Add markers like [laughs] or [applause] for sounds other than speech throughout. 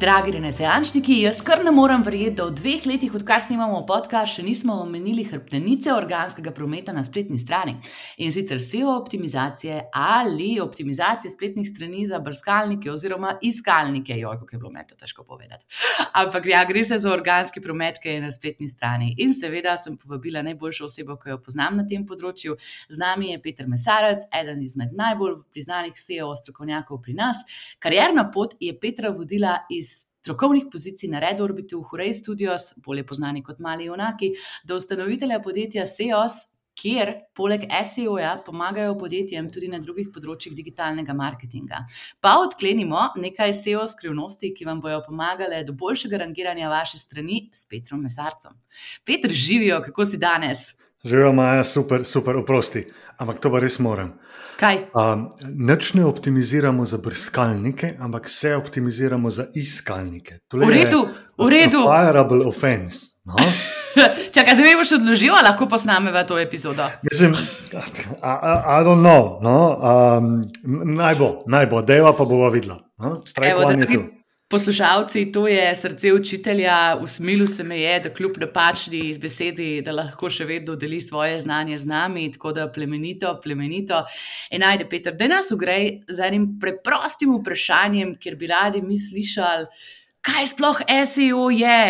Dragi renesančniki, jaz kar ne morem verjeti, da v dveh letih, odkar snimamo podcast, še nismo omenili hrbtenice organskega prometa na spletni strani. In sicer SEO optimizacije ali optimizacije spletnih strani za brskalnike oziroma iskalnike. Joj, kako je bilo meni to težko povedati. Ampak ja, gre se za organski promet, ki je na spletni strani. In seveda sem povabila najboljšo osebo, ki jo poznam na tem področju. Z nami je Peter Mesarec, eden izmed najbolj priznanih SEO strokovnjakov pri nas. Karjerna pot je Petra vodila iz strokovnih pozicij na Red Orbitu, v Hurej Studios, bolje znani kot Mali Junaki, do ustanovitelja podjetja SEOS, kjer poleg SEO-ja pomagajo podjetjem tudi na drugih področjih digitalnega marketinga. Pa odklenimo nekaj SEO skrivnosti, ki vam bodo pomagale do boljšega rangiranja vaše strani s Petrom Mesarcem. Petr, živijo, kako si danes? Živijo, Maja, super, super, oprosti. Ampak to pa res moram. Kaj? Um, Noč ne optimiziramo za brskalnike, ampak vse optimiziramo za iskalnike. Tule v redu, v redu. Fireable offense. No? [laughs] Čakaj, zdaj boš odložil, lahko posnameva to epizodo. Mislim, I don't know. No? Um, naj bo, naj bo, deva pa bova videla. No? Strajkovanje tu. Poslušalci, to je srce učitelja, usmilil se me je, da kljub napačni besedi, da lahko še vedno deli svoje znanje z nami, tako da plemenito, plemenito. In najde, Peter, da nas ugrej z enim preprostim vprašanjem, kjer bi radi mi slišali, kaj sploh SEO je.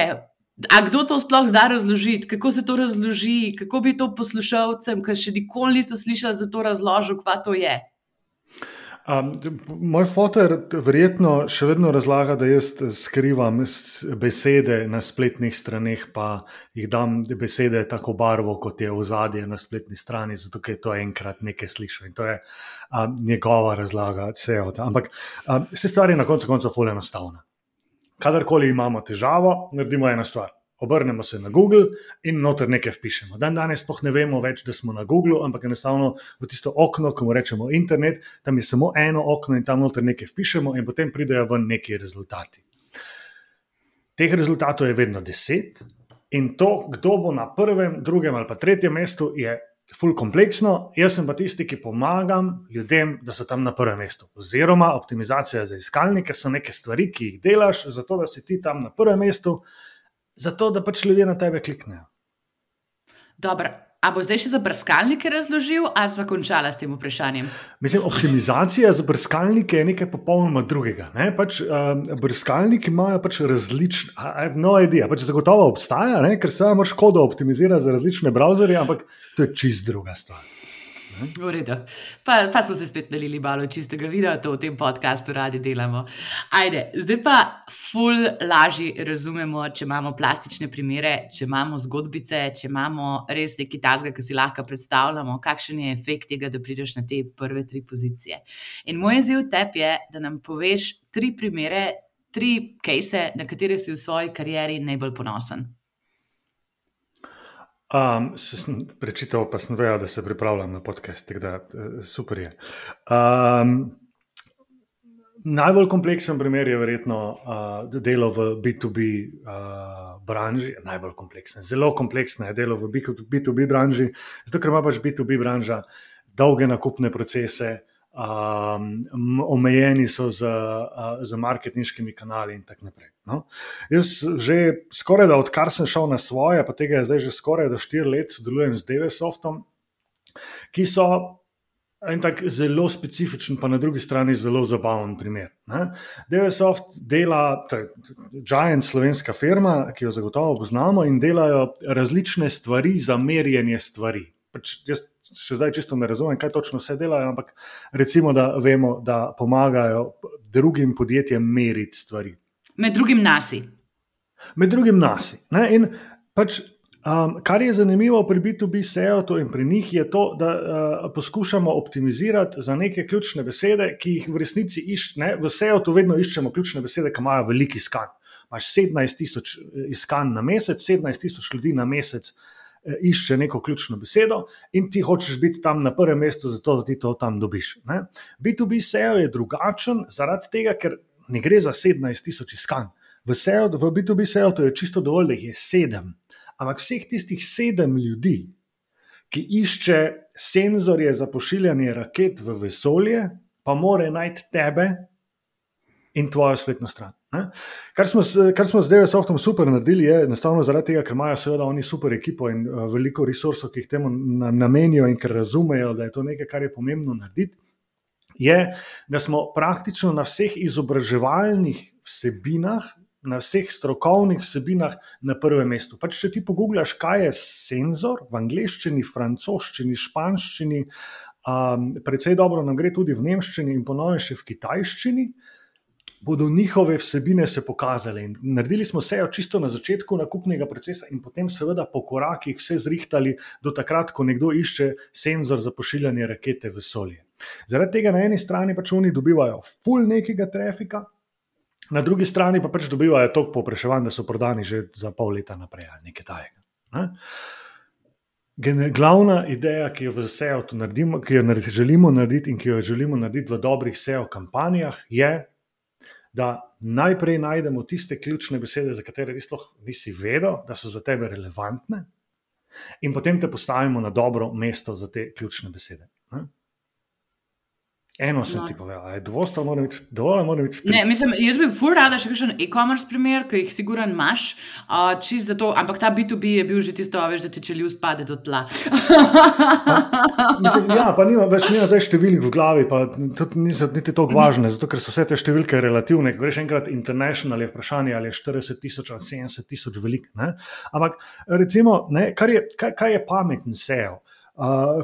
A kdo to sploh zna razložiti, kako se to razloži, kako bi to poslušalcem, ki še nikoli niso slišali, za to razložil, kva to je? Um, moj fotor verjetno še vedno razlaga, da jaz skrivam besede na spletnih straneh, pa jih dam besede tako barvo, kot je v zadje na spletni strani, zato je to enkrat nekaj slišal in to je um, njegova razlaga. Ampak um, se stvari na koncu koncev fully enostavne. Kadarkoli imamo težavo, naredimo eno stvar obrnemo se na Google in noter nekaj pišemo. Dan danes sploh ne vemo več, da smo na Google, ampak enostavno v tisto okno, ko mu rečemo internet, tam je samo eno okno in tam noter nekaj pišemo, in potem pridejo ven neki rezultati. Teh rezultatov je vedno deset, in to, kdo bo na prvem, drugem ali pa tretjem mestu, je. Ful kompleksno, jaz sem pa tisti, ki pomagam ljudem, da so tam na prvem mestu. Oziroma, optimizacija za iskalnike so neke stvari, ki jih delaš, zato da si ti tam na prvem mestu, zato da pač ljudje na tebe kliknejo. Dobro. A bo zdaj še za brskalnike razložil, ali smo končali s tem vprašanjem? Mislim, optimizacija za brskalnike je nekaj popolnoma drugega. Ne? Pač, um, brskalniki imajo pač različne, I have no idea, pač zagotovo obstaja, ne? ker se lahko škodo optimizira za različne browserje, ampak to je čist druga stvar. V redu. Pa, pa smo se spet nalili malo čistega videa, to v tem podkastu radi delamo. Ajde, zdaj pa ful lažje razumemo, če imamo plastične primere, če imamo zgodbice, če imamo res nekaj tasga, ki si lahko predstavljamo, kakšen je efekt tega, da prideš na te prve tri pozicije. In moj izziv tebi je, da nam poveš tri primere, tri kase, na katere si v svoji karieri najbolj ponosen. Um, sem prečital, pa sem vedel, da se pripravljam na podcast, tako da eh, super je. Um, najbolj kompleksen primer je verjetno uh, delo v B2B uh, branži. Najbolj kompleksen, zelo kompleksno je delo v B2B branži, zato ker ima pač B2B branža dolge nakupne procese um, omejeni so z, uh, z marketinškimi kanali in tako naprej. No? Jaz že skoraj da odkar sem šel na svoje, pa tega je zdaj že skoraj da štiri let sodelujem z DVSoftom, ki so. En tak zelo specifičen, pa na drugi strani zelo zabaven primer. DVSoft dela, to je Giant, slovenska firma, ki jo zagotovo poznamo, in delajo različne stvari za merjenje stvari. Pač jaz še zdaj čisto ne razumem, kaj točno vse delajo, ampak recimo, da vemo, da pomagajo drugim podjetjem meriti stvari. Med drugim nasi. Med drugim nasi. Pač, um, kar je zanimivo pri B2B SEO in pri njih je to, da uh, poskušamo optimizirati za neke ključne besede, ki jih v resnici iščemo. V SEO vedno iščemo ključne besede, ki imajo velik iskan. Imáš 17 tisoč eh, iskanj na mesec, 17 tisoč ljudi na mesec. Eh, išče neko ključno besedo in ti hočeš biti tam na prvem mestu, zato da ti to tam dobiš. Ne? B2B SEO je drugačen zaradi tega, ker ne gre za 17 tisoč iskanj. V, SEO, v B2B SEO to je čisto dovolj, da jih je sedem. Ampak vseh tistih sedem ljudi, ki išče senzorje za pošiljanje raket v vesolje, pa more najti tebe in tvojo spletno stran. Kar smo, kar smo zdaj s Softom super naredili, je enostavno zaradi tega, ker imajo seveda oni super ekipo in uh, veliko resursov, ki jih temu namenijo in ker razumejo, da je to nekaj, kar je pomembno narediti. Je, da smo praktično na vseh izobraževalnih vsebinah, na vseh strokovnih vsebinah na prvem mestu. Pač, če ti pogubljаш, kaj je senzor v angleščini, francoščini, španščini, um, predvsej dobro nam gre tudi v nemščini in ponovno še v kitajščini. Bodo njihove vsebine se pokazale. In naredili smo vse čisto na začetku nakupnega procesa, in potem, seveda, po korakih, vse zrihtali do takrat, ko nekdo išče senzor za pošiljanje rakete v vesolje. Zaradi tega na eni strani pač oni dobivajo full nekega trafika, na drugi strani pa pač dobivajo toliko povpraševanj, da so prodani že za pol leta naprej ali nekaj tajega. Ne? Glavna ideja, ki jo v SEO naredimo, ki jo želimo narediti in ki jo želimo narediti v dobrih SEO kampanjah, je, da najprej najdemo tiste ključne besede, za katere ti sploh nisi vedel, da so za tebe relevantne, in potem te postavimo na dobro mesto za te ključne besede. Eno sem no. ti povedal, dovolj, mora biti dovolj, mora biti ne, mislim, Jaz bi fur rada še kakšen e-commerce primer, ki jih siguran imaš, uh, zato, ampak ta B2B je bil že tisto, veš, da ti če ljub spade do tla. [laughs] mislim, ja, pa nima več nima zdaj številk v glavi, pa tudi niso niti tako važne, zato ker so vse te številke relativne. Ko greš enkrat international, je vprašanje, ali je 40 tisoč ali 70 tisoč velik. Ne? Ampak recimo, ne, je, kaj, kaj je pameten SEO? Uh,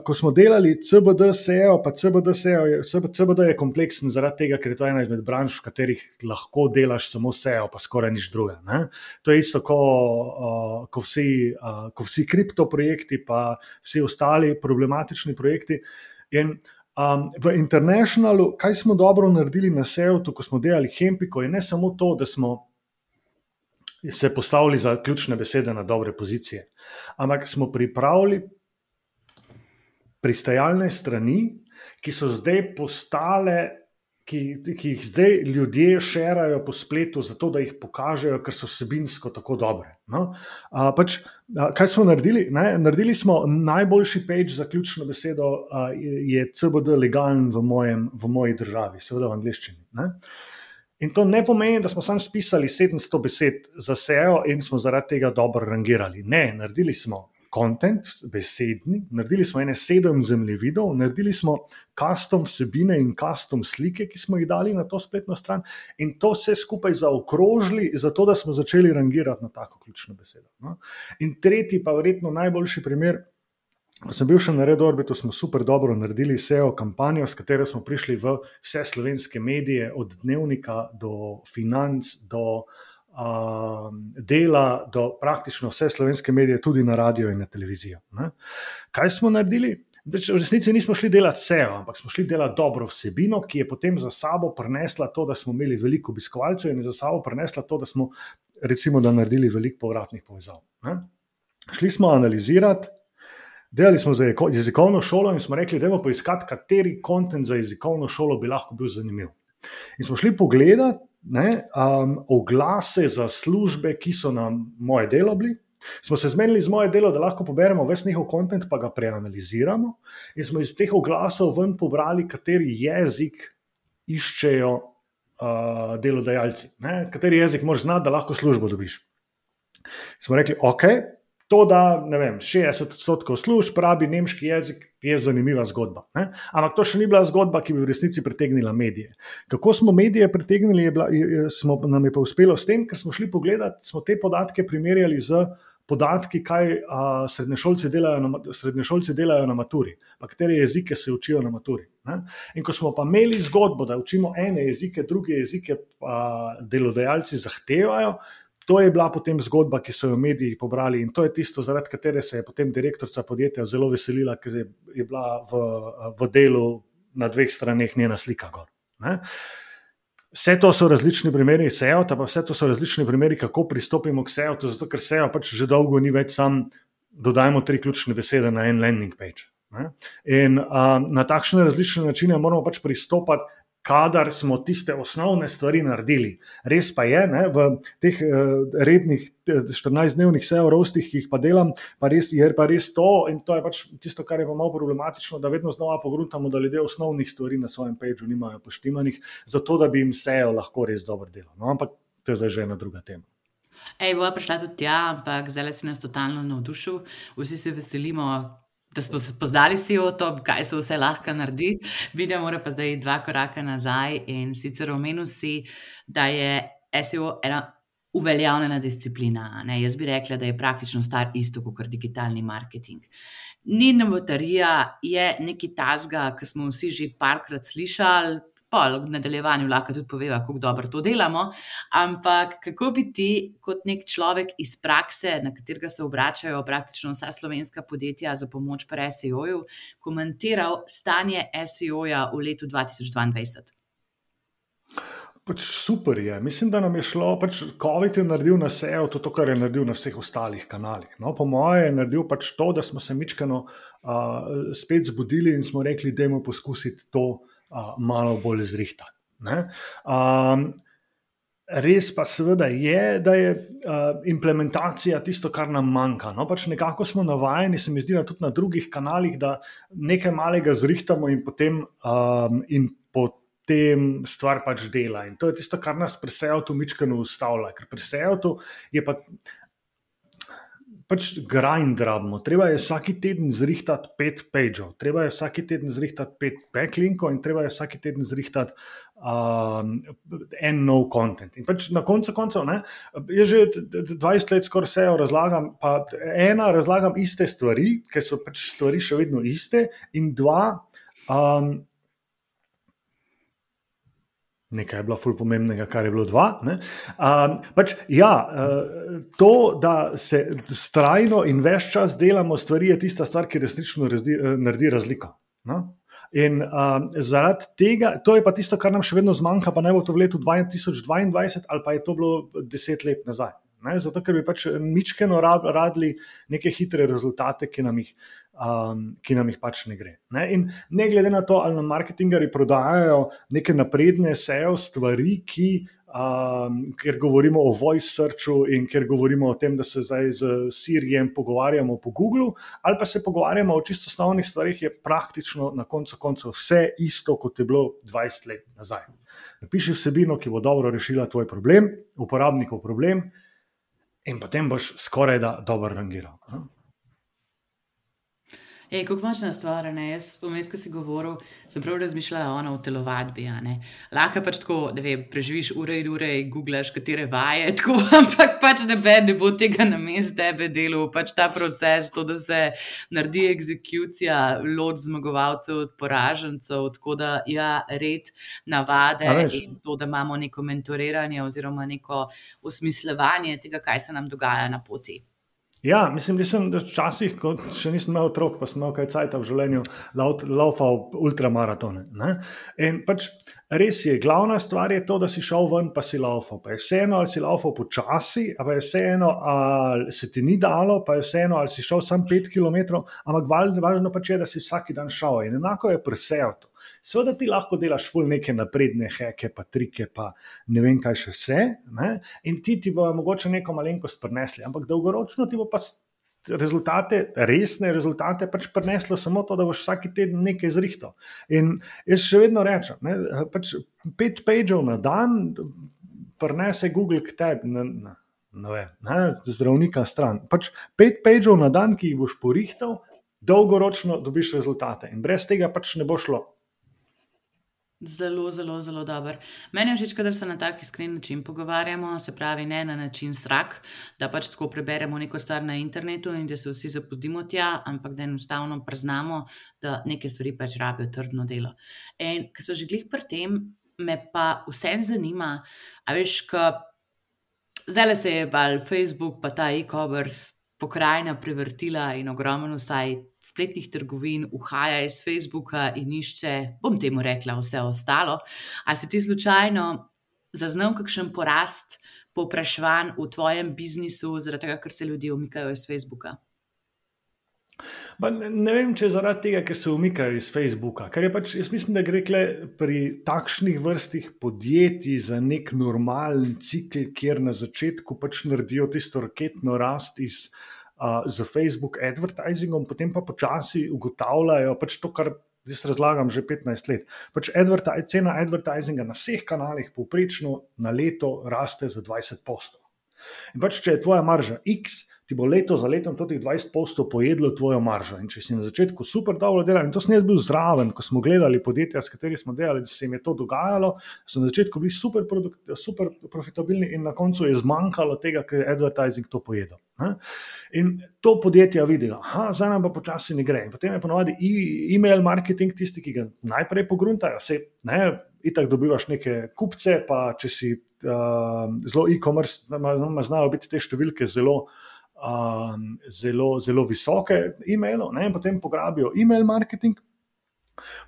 ko smo delali CBD SEO, pa CBD SEO, je, CBD je kompleksen zaradi tega, ker je to ena izmed branž, v katerih lahko delaš samo SEO, pa skoraj nič druga. Ne? To je isto, ko, uh, ko, vsi, uh, ko vsi kriptoprojekti, pa vsi ostali problematični projekti. In, um, v Internationalu, kaj smo dobro naredili na SEO, ko smo delali Hempiko, je ne samo to, da smo. Se postavili za ključne besede na dobre pozicije, ampak smo pripravili pristajalne strani, ki so zdaj postale, ki, ki jih zdaj ljudje širajo po spletu, zato da jih pokažejo, ker so vsebinsko tako dobre. No? A, pač, a, kaj smo naredili? Ne? Naredili smo najboljši page za ključno besedo, a, je CBD legalen v, mojem, v moji državi, seveda v angleščini. Ne? In to ne pomeni, da smo samo spisali 700 besed za SEO in smo zaradi tega dobro rangirali. Ne, naredili smo kontent, besedni, naredili smo ene sedem zemljevidov, naredili smo custom vsebine in custom slike, ki smo jih dali na to spletno stran, in to vse skupaj zaokrožili, zato da smo začeli rangirati na tako ključno besedo. No? In tretji, pa verjetno najboljši primer. Ko sem bil še na Red Orbitu, smo super dobro naredili SEO kampanjo, s katero smo prišli v vse slovenske medije, od dnevnika do financ, do uh, dela do praktično vse slovenske medije, tudi na radio in na televizijo. Ne? Kaj smo naredili? V resnici nismo šli delati SEO, ampak smo šli delati dobro vsebino, ki je potem za sabo prinesla to, da smo imeli veliko obiskovalcev in za sabo prinesla to, da smo recimo, da naredili veliko povratnih povezav. Ne? Šli smo analizirati. Delali smo za jezikovno šolo in smo rekli, da je poiskati, kateri kontent za jezikovno šolo bi lahko bil zanimiv. In smo šli pogledati, ne, um, oglase za službe, ki so nam moje delo bili. Smo se zmenili z moje delo, da lahko poberemo vse njihov kontent, pa ga preanaliziramo, in smo iz teh oglasov ven pobrali, kateri jezik iščejo uh, delodajalci, ne? kateri jezik moraš znati, da lahko službo dobiš. Smo rekli, ok, To, da vem, 60 odstotkov služb rabi nemški jezik, je zanimiva zgodba. Ne? Ampak to še ni bila zgodba, ki bi v resnici pritegnila medije. Kako smo medije pritegnili, je bila, je, smo, nam je pa uspelo s tem, ker smo šli pogledat, smo te podatke primerjali z podatki, kaj a, srednješolci, delajo na, srednješolci delajo na maturi, pa katere jezike se učijo na maturi. Ne? In ko smo pa imeli zgodbo, da učimo ene jezike, druge jezike pa delodajalci zahtevajo, To je bila potem zgodba, ki so jo mediji pobrali in to je tisto, zaradi katere se je potem direktorica podjetja zelo veselila, ker je bila v, v delu na dveh straneh njena slika. Gor, vse to so različni primeri SEO, pa vse to so različni primeri, kako pristopimo k SEO, zato ker SEO pač že dolgo ni več sam, dodajmo tri ključne besede na en landing page. Ne? In a, na takšne različne načine moramo pač pristopati kadar smo tiste osnovne stvari naredili. Res pa je, ne, v teh uh, rednih 14-dnevnih seorostih, ki jih pa delam, pa res, je pa res to, in to je pač tisto, kar je pa malo problematično, da vedno znova pogruntamo, da ljudje osnovnih stvari na svojem peču nimajo poštimanih, zato da bi jim SEO lahko res dobro delal. No, ampak to je zdaj že ena druga tema. Ej, bo prišla tudi tja, ampak zdaj si nas totalno navdušil. Vsi se veselimo, da smo se spoznali si o to, kaj se vse lahko naredi. Vidim, mora pa zdaj dva koraka nazaj in sicer omenil si, da je SEO ena uveljavljena disciplina. Ne? Jaz bi rekla, da je praktično star isto kot digitalni marketing. Ni novotarija, je nekaj tasga, ki smo vsi že parkrat slišali, pa v nadaljevanju lahko tudi poveva, kako dobro to delamo. Ampak kako bi ti, kot nek človek iz prakse, na katerega se obračajo praktično vsa slovenska podjetja za pomoč pri SEO-ju, komentiral stanje SEO-ja v letu 2022? Pač super je. Mislim, da nam je šlo, pač COVID je naredil na SEO to, to, kar je naredil na vseh ostalih kanalih. No, po mojem je naredil pač to, da smo se mičkano uh, spet zbudili in smo rekli, da je poskusiti to uh, malo bolj zrihtati. Um, res pa seveda je, da je uh, implementacija tisto, kar nam manjka. No, pač nekako smo navajeni, se mi zdi, tudi na drugih kanalih, da nekaj malega zrihtamo in potem. Um, in Tem stvar pač dela. In to je tisto, kar nas pri SEO-tu mičkano ustavlja. Ker pri SEO-tu je pa pač grind rabimo. Treba je vsak teden zrihtati pet pageov, treba je vsak teden zrihtati pet backlinkov in treba je vsak teden zrihtati um, en nov content. In pač na koncu koncev, ne, jaz že 20 let skoraj vse razlagam, pa ena razlagam iste stvari, ker so pač stvari še vedno iste, in dva. Um, Nekaj je bilo fulj pomembnega, kar je bilo dva. Um, pač, ja, uh, to, da se strajno in več čas delamo stvari, je tista stvar, ki resnično razdi, uh, naredi razliko. No? In um, zaradi tega, to je pa tisto, kar nam še vedno zmanjka, pa ne bo to v letu 2022 ali pa je to bilo deset let nazaj. Ne? Zato, ker bi pač mičkeno radili neke hitre rezultate, ki nam jih, um, ki nam jih pač ne gre. Ne? In ne glede na to, ali nam marketingari prodajajo neke napredne SEO stvari, ki. Um, ker govorimo o voice searchu in ker govorimo o tem, da se zdaj z Sirijem pogovarjamo po Googlu, ali pa se pogovarjamo o čisto osnovnih stvarih, je praktično na koncu koncev vse isto, kot je bilo 20 let nazaj. Napiši vsebino, ki bo dobro rešila tvoj problem, uporabnikov problem, in potem boš skoraj da dobro rangiral. Ej, kako imaš na stvar, ne? Jaz, vmes, ko si govoril, sem prav razmišljala ono o telovadbi. Lahko pač tako, da ve, preživiš ure in ure in googlaš, katere vaje, [laughs] tako, ampak pač ne, be, ne bo tega na mestu tebe delo, pač ta proces, to, da se naredi egzekucija, loč zmagovalcev od poražencev, tako da ja, red navade in to, da imamo neko mentoriranje oziroma neko usmislevanje tega, kaj se nam dogaja na poti. Ja, mislim, da sem včasih, ko še nisem imel otrok, pa sem imel kaj cajt v življenju, laufal ultramaratone. Ne? In pač res je, glavna stvar je to, da si šel ven, pa si laufal. Pa je vseeno, ali si laufal počasi, pa je vseeno, ali se ti ni dalo, pa je vseeno, ali si šel samo 5 km, ampak važno pač je, da si vsak dan šel. In enako je presel to. Seveda ti lahko delaš ful neke napredne heke, pa trike, pa ne vem kaj še vse. Ne? In ti ti bo mogoče neko malenkost prenesli, ampak dolgoročno ti bo pa. Rezultate, resne rezultate, pač prineslo samo to, da boš vsak teden nekaj zrihtal. In jaz še vedno rečem, da pač pet pageov na dan prenese Google k tebi, ne, ne, ne vem, ne, zdravnika stran. Pač pet pageov na dan, ki jih boš porihtal, dolgoročno dobiš rezultate. In brez tega pač ne bo šlo. Zelo, zelo, zelo dober. Meni je všeč, da se na tak iskren način pogovarjamo, se pravi, ne na način srak, da pač tako preberemo neko stvar na internetu in da se vsi zapodimo tja, ampak da enostavno priznamo, da neke stvari pač rabijo trdno delo. In ker so že glih pri tem, me pa vse zanima, a veš, ko zdaj se je pa Facebook, pa ta e-commerce pokrajina prevrtila in ogromno vsaj spletnih trgovin uhaja iz Facebooka in išče, bom temu rekla, vse ostalo. Ali si ti slučajno zaznal kakšen porast povpraševanj v tvojem biznisu, zaradi tega, ker se ljudje umikajo iz Facebooka? Ba, ne vem, če je zaradi tega, ker se umikajo iz Facebooka. Ker je pač, jaz mislim, da gre pri takšnih vrstih podjetij za nek normalen cikl, kjer na začetku pač naredijo tisto raketno rast iz uh, z Facebook advertisingom, potem pa počasi ugotavljajo pač to, kar Zdaj razlagam že 15 let. Pač adverti cena advertisinga na vseh kanalih povprečno na leto raste za 20 postov. In pač, če je tvoja marža X, ti bo leto za letom teh 20 postov pojedlo tvojo maržo. In če si na začetku super dobro delal, in to sem jaz bil zraven, ko smo gledali podjetja, s katerimi smo delali, da se jim je to dogajalo, so na začetku bili super, super profitabilni, in na koncu je zmanjkalo tega, ker je advertising to pojedel. In to podjetja vidijo, da za nami pa počasi ne gre. In potem je ponovadi e-mail marketing tisti, ki ga najprej pogruntajo. Se, ne, itak dobivaš neke kupce, pa če si uh, zelo e-commerce, znajo biti te številke zelo um, zelo, zelo visoke e-mailov, in potem pograbijo e-mail marketing.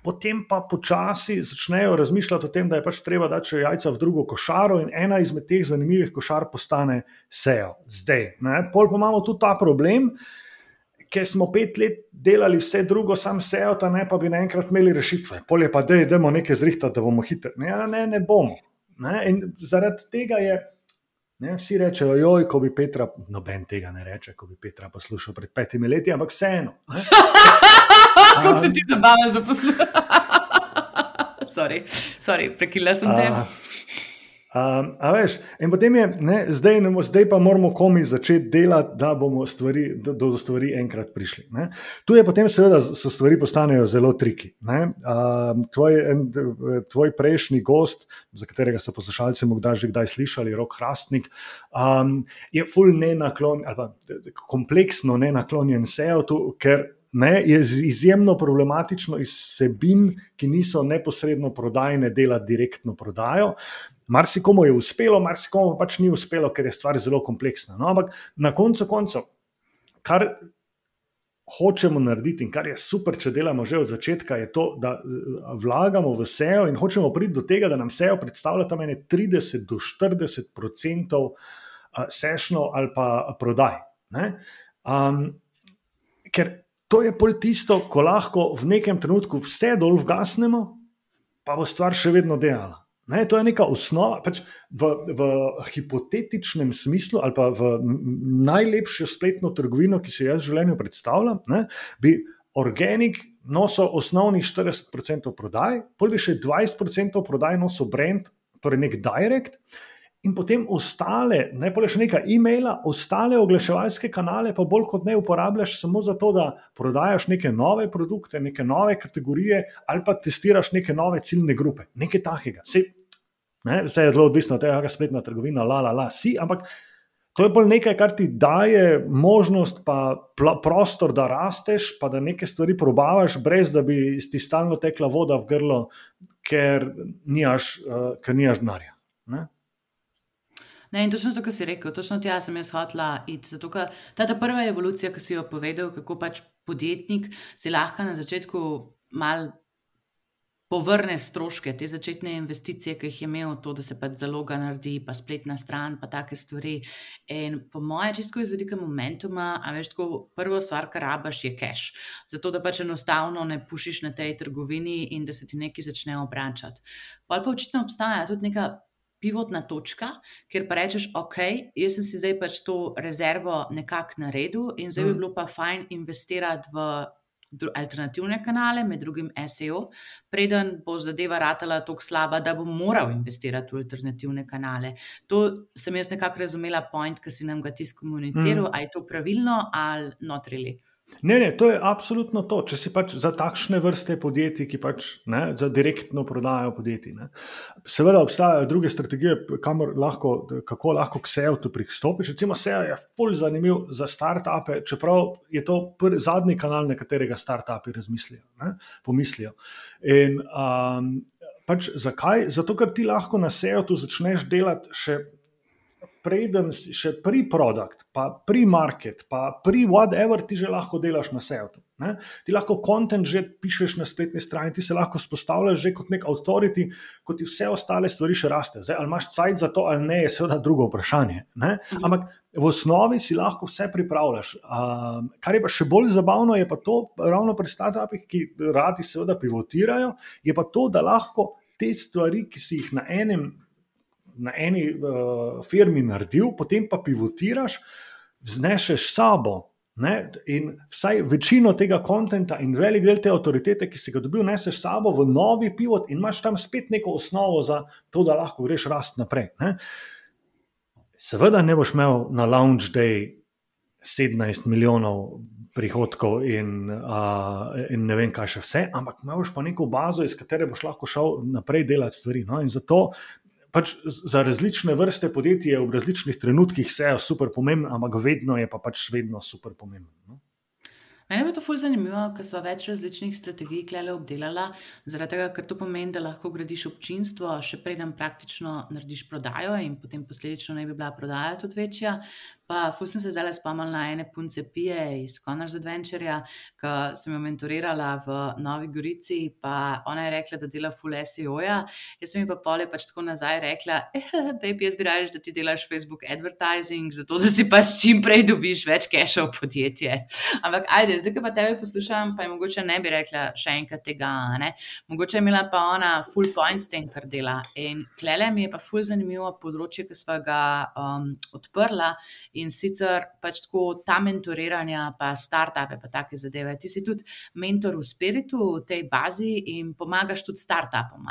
Potem pa počasi začnejo razmišljati o tem, da je pač treba dati jajca v drugo košaro, in ena izmed teh zanimivih košar postane SEO. Zdaj, pol pa imamo tudi ta problem, ker smo pet let delali vse drugo, sam SEO, ta ne pa bi naenkrat imeli rešitve. Pol je pa, da idemo nekaj zrihtati, da bomo hitri. Ne, ne, ne bomo. Ne? In zaradi tega je Ne, vsi rečejo, joj, ko bi Petra, noben tega ne reče, ko bi Petra poslušal pred petimi leti, ampak vseeno. [laughs] Kako se ti zabava za poslušanje? [laughs] sorry, sorry prekila sem te. Um, a veš, in potem je, ne, zdaj, ne, zdaj pa moramo komi začeti delati, da bomo stvari, do, do stvari enkrat prišli. Ne. Tu je potem, seveda, so stvari postanejo zelo triki. Um, tvoj, en, tvoj prejšnji gost, za katerega so poslušalci morda že kdaj slišali, Rok Hrastnik, um, je full nenaklonjen, ali pa kompleksno nenaklonjen SEO, ker ne, je izjemno problematično iz sebin, ki niso neposredno prodajne, delati direktno prodajo. Marsikomu je uspelo, marsikomu pač ni uspelo, ker je stvar zelo kompleksna. No, ampak na koncu koncev, kar hočemo narediti in kar je super, če delamo že od začetka, je to, da vlagamo v SEO in hočemo priti do tega, da nam SEO predstavlja tam 30 do 40 odstotkov sešnjo ali pa prodaj. Um, ker to je pol tisto, ko lahko v nekem trenutku vse dol vgasnemo, pa bo stvar še vedno delala. Ne, to je neka osnova. Pač v, v hipotetičnem smislu, ali pa v najlepšo spletno trgovino, ki si jo jaz v življenju predstavljam, ne, bi organik nosil osnovnih 40% prodaj, pol bi še 20% prodaj nosil brand, torej nek direct, In potem ostale, ne pa še nekaj e-maila, ostale oglaševalske kanale, pa bolj kot ne uporabljaš samo zato, da prodajaš neke nove produkte, neke nove kategorije ali pa testiraš neke nove ciljne grupe, nekaj takega. Vse je zelo odvisno od tega, kaj spletna trgovina, la, la, la, si, ampak to je bolj nekaj, kar ti daje možnost, pa prostor, da rasteš, pa da neke stvari probavaš, brez da bi ti stalno tekla voda v grlo, ker nimaš uh, denarja. Ne, in točno to, kar si rekel, točno tja sem jaz hotla iti. Zato, ker ta, ta prva evolucija, ki si jo povedal, kako pač podjetnik si lahko na začetku mal. Povrne stroške, te začetne investicije, ki jih je imel, to, da se pač zaloga naredi, pa spletna stran, pa take stvari. In po mojem, čisto iz vidika momentuma, a veš, tako prvo stvar, kar rabaš, je cash. Zato, da pač enostavno ne pušiš na tej trgovini in da se ti nekaj začne obračati. Pa pa očitno obstaja tudi neka pivotna točka, kjer pa rečeš, ok, jaz sem si zdaj pač to rezervo nekako naredil in zdaj bi mhm. bilo pa fajn investirati v. Alternativne kanale, med drugim SEO, preden bo zadeva ratala tako slaba, da bo moral investirati v alternativne kanale. To sem jaz nekako razumela, point, ki si nam ga ti skomuniciral, mm. ali je to pravilno ali notrili. Ne, ne, to je absolutno to. Če si pač za takšne vrste podjetij, ki pač ne, za direktno prodajajo podjetij. Ne. Seveda obstajajo druge strategije, lahko, kako lahko k SEO-tu pristopiš. Recimo, SEO je fully zanimiv za start-upe, čeprav je to prvi, zadnji kanal, na katerega start-upi razmislijo, ne, pomislijo. In, um, pač zakaj? Zato, ker ti lahko na SEO-tu začneš delati še preden si še pri produkt, pa pri market, pa pri whatever ti že lahko delaš na SEO. Ti lahko kontent že pišeš na spletni strani, ti se lahko spostavljaš že kot nek authority, kot ti vse ostale stvari še raste. Zdaj, ali imaš cajt za to ali ne, je seveda drugo vprašanje. Ne? Mhm. Ampak v osnovi si lahko vse pripravljaš. Um, kar je pa še bolj zabavno, je pa to, ravno pri startupih, ki radi seveda pivotirajo, je pa to, da lahko te stvari, ki si jih na enem na eni uh, firmi naredil, potem pa pivotiraš, vznešeš sabo Ne? In vsaj večino tega konta in velik del te avtoritete, ki si ga dobil, neseš s sabo v novi pivot in imaš tam spet neko osnovo za to, da lahko greš rast naprej. Ne? Seveda ne boš imel na launch day 17 milijonov prihodkov in, uh, in ne vem, kaj še vse, ampak imaš pa neko bazo, iz katere boš lahko šel naprej delati stvari. No? In zato pač za različne vrste podjetij v različnih trenutkih vse je super pomembno, ampak vedno je pa pač vedno super pomembno. No? Mene je to fully zanimivo, ker so več različnih strategij klele obdelala, zaradi tega, ker to pomeni, da lahko gradiš občinstvo, še preden praktično narediš prodajo in potem posledično naj bi bila prodaja tudi večja. Pa, fus sem se zdaj spomnil na ene punce Pije iz Connor's Adventure, ki sem jo mentorirala v Novi Gorici. Pa ona je rekla, da dela full SEO-ja. Jaz sem ji pa pole pač tako nazaj rekla, eh, baby, jaz bi raje, da ti delaš Facebook advertising, zato da si pač čim prej dobiš več keša v podjetje. Ampak, ajde, zdaj, ki pa tebe poslušam, pa je mogoče ne bi rekla še enkrat tega. Ne? Mogoče je imela pa ona full point s tem, kar dela. In klele mi je pa full zanimivo področje, ki smo ga um, odprla in sicer pač tako ta mentoriranja, pa startupe, pa take zadeve. Ti si tudi mentor v spiritu, v tej bazi in pomagaš tudi startupom.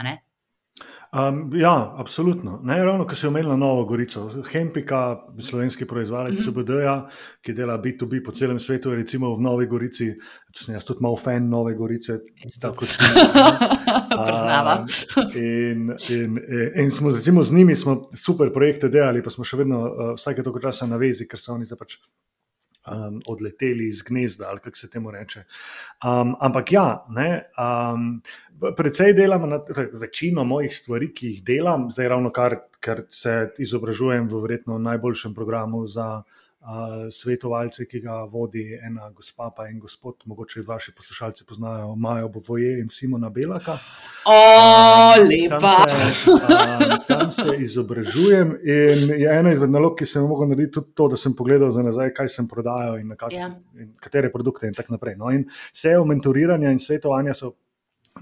Um, ja, absolutno. Ne, ravno, ko si omenila Novo Gorico, Hempika, slovenski proizvajalec mm -hmm. CBD-ja, ki dela B2B po celem svetu, recimo v Novi Gorici. Sem jaz tudi malo fan Nove Gorice, tako kot ti. [laughs] Priznava. In, in, in smo recimo, z njimi smo super projekte delali, pa smo še vedno uh, vsake toliko časa na vezi, ker so oni zdaj pač um, odleteli iz gnezda, ali kako se temu reče. Um, ampak ja, ne, um, predvsej delam na večino mojih stvari, ki jih delam, zdaj ravno kar, ker se izobražujem v verjetno najboljšem programu za svetovalce, ki ga vodi ena gospa, pa en gospod, mogoče vaši poslušalci poznajo Majo Bovoje in Simona Belaka. O, lepa. Tam se, tam se izobražujem in je ena izmed nalog, ki sem lahko naredil tudi to, da sem pogledal za nazaj, kaj sem prodajal in, kak, ja. in katere produkte in tako naprej. No, in vse o mentoriranju in svetovanju so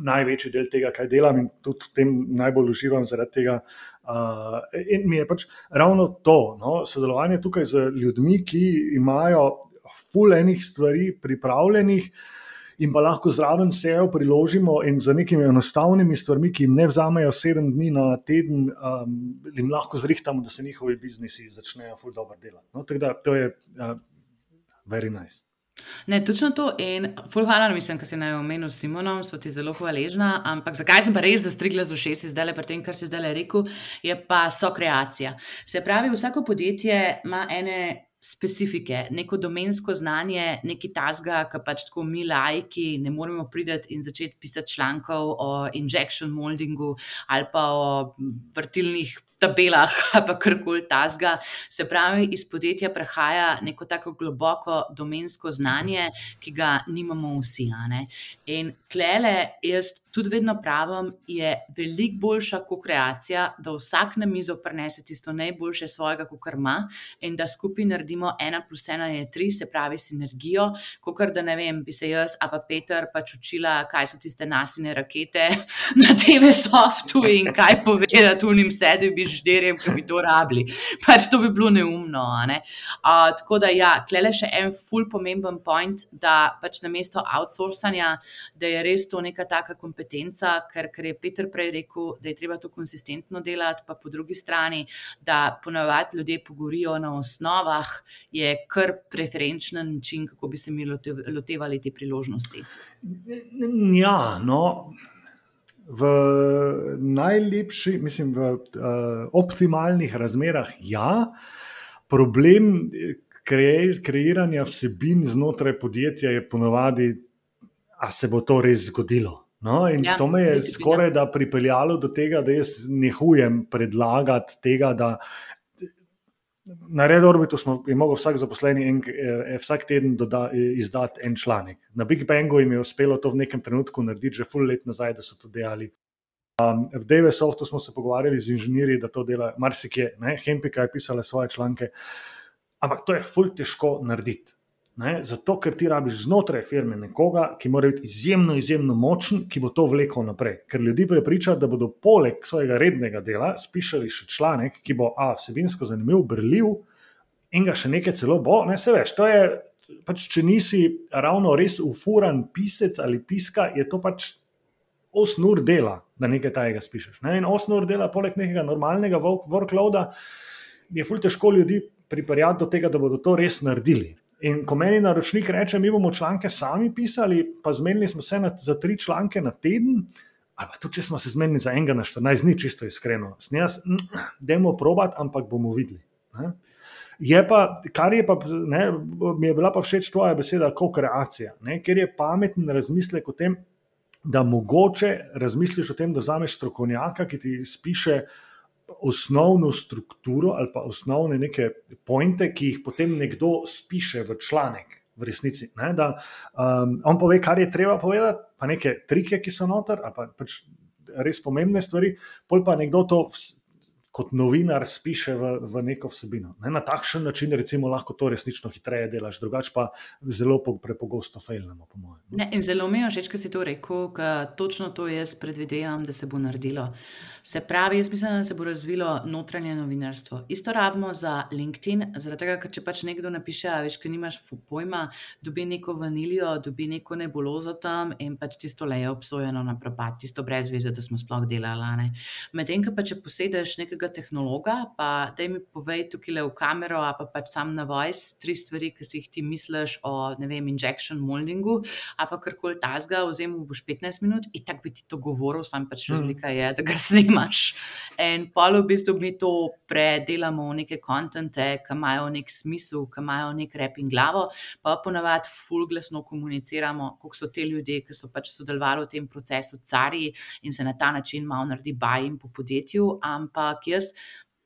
največji del tega, kaj delam, in tudi v tem najbolj uživam zaradi tega. Uh, in mi je pač ravno to, no, sodelovanje tukaj z ljudmi, ki imajo fulejnih stvari pripravljenih. In pa lahko zraven sejo priložimo in za nekimi enostavnimi stvarmi, ki jim ne vzamejo sedem dni na teden, um, jim lahko zrihtamo, da se njihovi biznisi začnejo fuldo dobro delati. No, tako da to je uh, very nice. Ne, točno to. In fulhana, mislim, kar si naj omenil s Simonom, smo ti zelo hvaležna. Ampak zakaj sem pa res zastrigla z ušesi zdaj le pri tem, kar si zdaj le rekel, je pa so kreacija. Se pravi, vsako podjetje ima ene. Specifike, neko domensko znanje, nekaj tasga, ki pač tako mi, lajki, ne moremo priti in začeti pisati člankov o injection moldingu ali pa o vrtilnih tabelah [laughs] pa karkoli tasga. Se pravi, iz podjetja prehaja neko tako globoko domensko znanje, ki ga nimamo vsi. In klele, jaz tudi vedno pravim, je veliko boljša kot kreacija, da vsak na mizo prenese tisto najboljše svojega, kot ima, in da skupaj naredimo ena plus ena je tri, se pravi, sinergijo. Kot da ne vem, bi se jaz, a pa Peter, pač učila, kaj so tiste nasine rakete [laughs] na TV softu in kaj povedati v njim sebi inženirjem, ki bi to rabili. Pač to bi bilo neumno. Ne? Uh, tako da, ja, klele še en full pomemben point, da pač na mesto outsourcanja, da je res to neka taka kompetenca, ker, ker je Peter prej rekel, da je treba to konsistentno delati, pa po drugi strani, da ponovadi ljudje pogorijo na osnovah, je kar preferenčen način, kako bi se mi lotevali te priložnosti. Ja, no v najlepših, mislim, v uh, optimalnih razmerah, ja, problem kre, kreiranja vsebin znotraj podjetja je ponovadi, a se bo to res zgodilo. No, in ja, to me je skoraj da pripeljalo do tega, da jaz ne hujem predlagati tega, da Na Red Orbitu smo, je mogel vsak zaposleni en, eh, vsak teden doda, izdati en članek. Na Big Bangu jim je uspelo to v nekem trenutku narediti, že full let nazaj, da so to delali. Um, v DVSoftu smo se pogovarjali z inženirji, da to dela marsikje. Hempika je pisala svoje članke, ampak to je full težko narediti. Ne? Zato, ker ti rabiš znotraj firme nekoga, ki mora biti izjemno, izjemno močen, ki bo to vlekel naprej. Ker ljudi prepriča, da bodo poleg svojega rednega dela spišali še članek, ki bo a, vsebinsko zanimiv, brljiv in ga še nekaj celo bo. Ne se veš, to je pač, če nisi ravno res ufuran pisec ali piska, je to pač osnur dela, da nekaj tajega spišeš. Ne? In osnur dela, poleg nekega normalnega workloada, je fulj težko ljudi pripeljati do tega, da bodo to res naredili. In ko meni naročnik reče, mi bomo članke sami pisali, pa zmenili smo se na, za tri članke na teden, ali pa tudi če smo se zmenili za enega na 14 dni, čisto iskreno. Snijas, dajmo probat, ampak bomo videli. Ne? Je pa, kar je pa, ne, mi je bila pa všeč tvoja beseda, kot kreacija, ker je pameten razmislek o tem, da mogoče razmisliš o tem, da vzameš strokovnjaka, ki ti spiše osnovno strukturo ali pa osnovne neke pointe, ki jih potem nekdo spiše v članek. V resnici, ne, da um, on pove, kar je treba povedati, pa neke trike, ki so noter, ali pa pač res pomembne stvari, pol pa nekdo to kot novinar spiše v, v neko vsebino. Ne, na takšen način, recimo, lahko to resnično hitreje delaš, drugače pa zelo prepogosto failnemo, po mojem. In zelo mi je všeč, da si to rekel, ker točno to jaz predvidevam, da se bo naredilo. Se pravi, jaz mislim, da se bo razvilo notranje novinarstvo. Isto rabimo za LinkedIn, tega, ker če pač nekdo napiše, veš, ki nimaš pojma, dobi neko vanilijo, dobi neko nebulozo tam in pač tisto le je obsojeno na propad, tisto brez veze, da smo sploh delali. Medtem, pa če posedeš nekega nekega tehnologa, pa da mi povej tukaj le v kamero, pa pač sam na voice, tri stvari, ki si jih ti misliš o, ne vem, injection moldingu, ali pa karkoli tasga, vzemi boš 15 minut in tako bi ti to govoril, sam pač mhm. razlika je, da ga [laughs] snimaš. In polo v bistvu mi to predelamo v neke kontente, ki imajo nek smisel, ki imajo nek rep in glavo, pa ponavadi fulglasno komuniciramo, koliko so te ljudje, ki so pač sodelovali v tem procesu, cari in se na ta način malo naredi bajim po podjetju, ampak jaz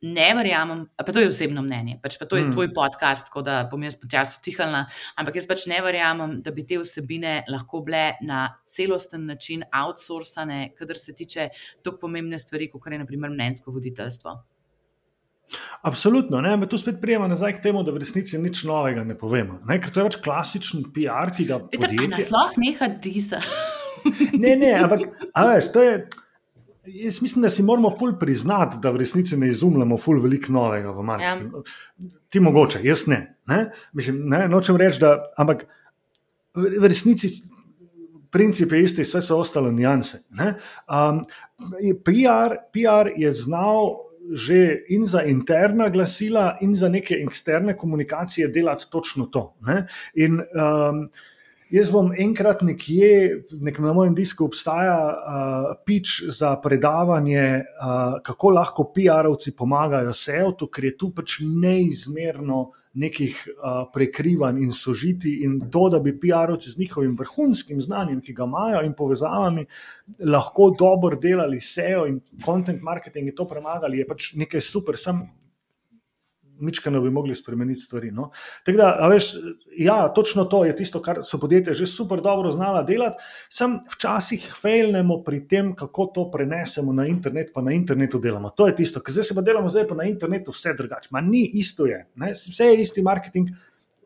ne verjamem, pa to je osebno mnenje, pač pa to je mm. tvoj podcast, tako da bom jaz počasi tihala, ampak jaz pač ne verjamem, da bi te vsebine lahko bile na celosten način outsourcane, kadar se tiče tako pomembne stvari, kot je naprimer mnenjsko voditeljstvo. Absolutno, ne, tu spet prijema nazaj k temu, da v resnici nič novega ne povemo. Ne, ker to je pač klasičen PR, ki ga podjetje... Naslov neha disa. ne, ne, ampak, a veš, to je... Jaz mislim, da si moramo ful priznati, da v resnici ne izumljamo ful veliko novega v marketingu. Ja. Ti mogoče, jaz ne. ne? Mislim, ne? Nočem reči, da. Ampak v resnici princip je isti, vse so ostale nijanse. Um, PR, PR je znal že in za interna glasila, in za neke eksterne komunikacije delati točno to. Ne? In um, Jaz bom enkrat nekje, nek na mojem disku obstaja uh, pič za predavanje, uh, kako lahko PR-ovci pomagajo SEO-tu, ker je tu pač neizmerno nekih uh, prekrivanj in sožiti, in to, da bi PR-ovci z njihovim vrhunskim znanjem, ki ga imajo in povezavami, lahko dobro delali SEO in content marketing in to premagali, je pač nekaj super. Sem Mičkano bi mogli spremeniti stvari. No? Da, veš, ja, točno to je tisto, kar so podjetja že super dobro znala delati. Sam včasih fejlnemo pri tem, kako to prenesemo na internet, pa na internetu delamo. To je tisto, kar zdaj se pa delamo, zdaj pa na internetu vse drugače. Ma ni isto je. Ne? Vse je isti marketing,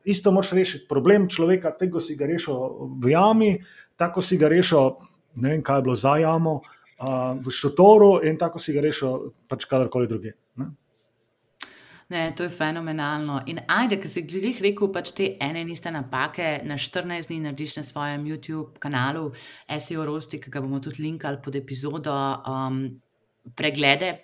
isto moš rešiti problem človeka, tega si ga rešil v jami, tako si ga rešil, ne vem, kaj je bilo za jamo. Uh, v šotoru, in tako si ga rešil, pač kadarkoli drugje. Ne, to je fenomenalno. In ajde, ki si jih rekel, pač te ene in iste napake na 14 dni narediš na svojem YouTube kanalu, SEO Rosti, ki ga bomo tudi linkali pod epizodo, um, preglede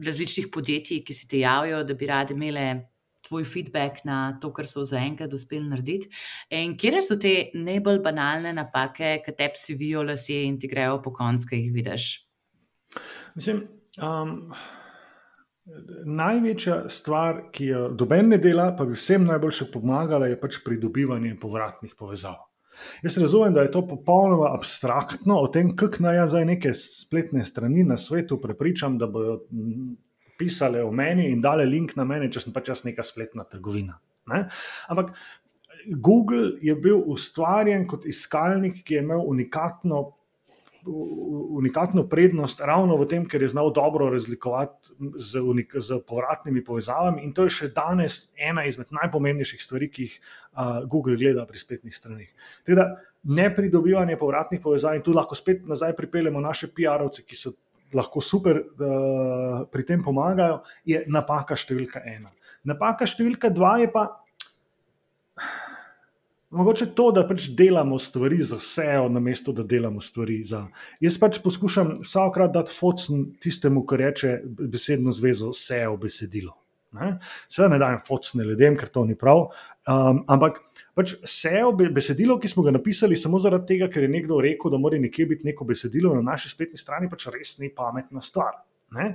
različnih podjetij, ki si te javijo, da bi radi imeli tvoj feedback na to, kar so zaenkrat uspeli narediti. In kje so te najbolj banalne napake, ki te psivijo lasje in ti grejo po koncu, ki jih vidiš? Mislim. Um... Največja stvar, ki jo doben ne dela, pa bi vsem najboljše pomagala, je pač pridobivanje povratnih povezav. Jaz razumem, da je to popolnoma abstraktno, o tem, kako naj jaz zdaj neke spletne strani na svetu prepričam, da bodo pisale o meni in dale link na mene, če sem pač jaz neka spletna trgovina. Ne? Ampak Google je bil ustvarjen kot iskalnik, ki je imel unikatno unikatno prednost ravno v tem, ker je znal dobro razlikovati z, unik, z povratnimi povezavami. In to je še danes ena izmed najpomembnejših stvari, ki jih uh, Google gleda pri spletnih straneh. Teda, ne pridobivanje povratnih povezav in tu lahko spet nazaj pripeljemo naše PR-ovce, ki so lahko super uh, pri tem pomagajo, je napaka številka ena. Napaka številka dva je pa. Mogoče to, da pač delamo stvari za SEO, namesto da delamo stvari za. Jaz pač poskušam vsakrat dati focn tistemu, ki reče besedno zvezo SEO besedilo. Seveda ne dajem focne ljudem, ker to ni prav. Um, ampak pač SEO besedilo, ki smo ga napisali samo zaradi tega, ker je nekdo rekel, da mora nekje biti neko besedilo na naši spletni strani, pač res ni pametna stvar. Ne?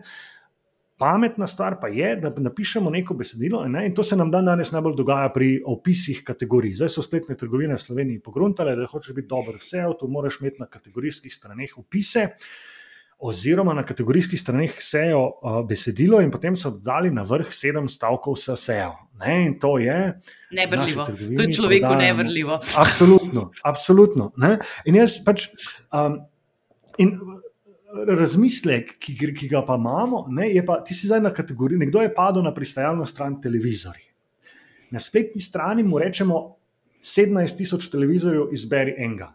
Pametna stvar pa je, da napišemo neko besedilo, ne? in to se nam dan danes najbolj dogaja pri opisih kategorij. Zdaj so spletne trgovine v Sloveniji pogruntale, da hočeš biti dober vse, to moraš imeti na kategorijskih straneh opise, oziroma na kategorijskih straneh SEO uh, besedilo, in potem so dodali na vrh sedem stavkov za SEO. Ne? In to je. Nevrljivo. To je človeku nevrljivo. Absolutno, absolutno. Ne? In jaz pač. Um, in, razmislek, ki, ki ga pa imamo, ne, je pa, ti si zdaj na kategoriji, nekdo je padel na pristajalno stran televizorja. Na spletni strani mu rečemo 17 tisoč televizorjev, izberi enega.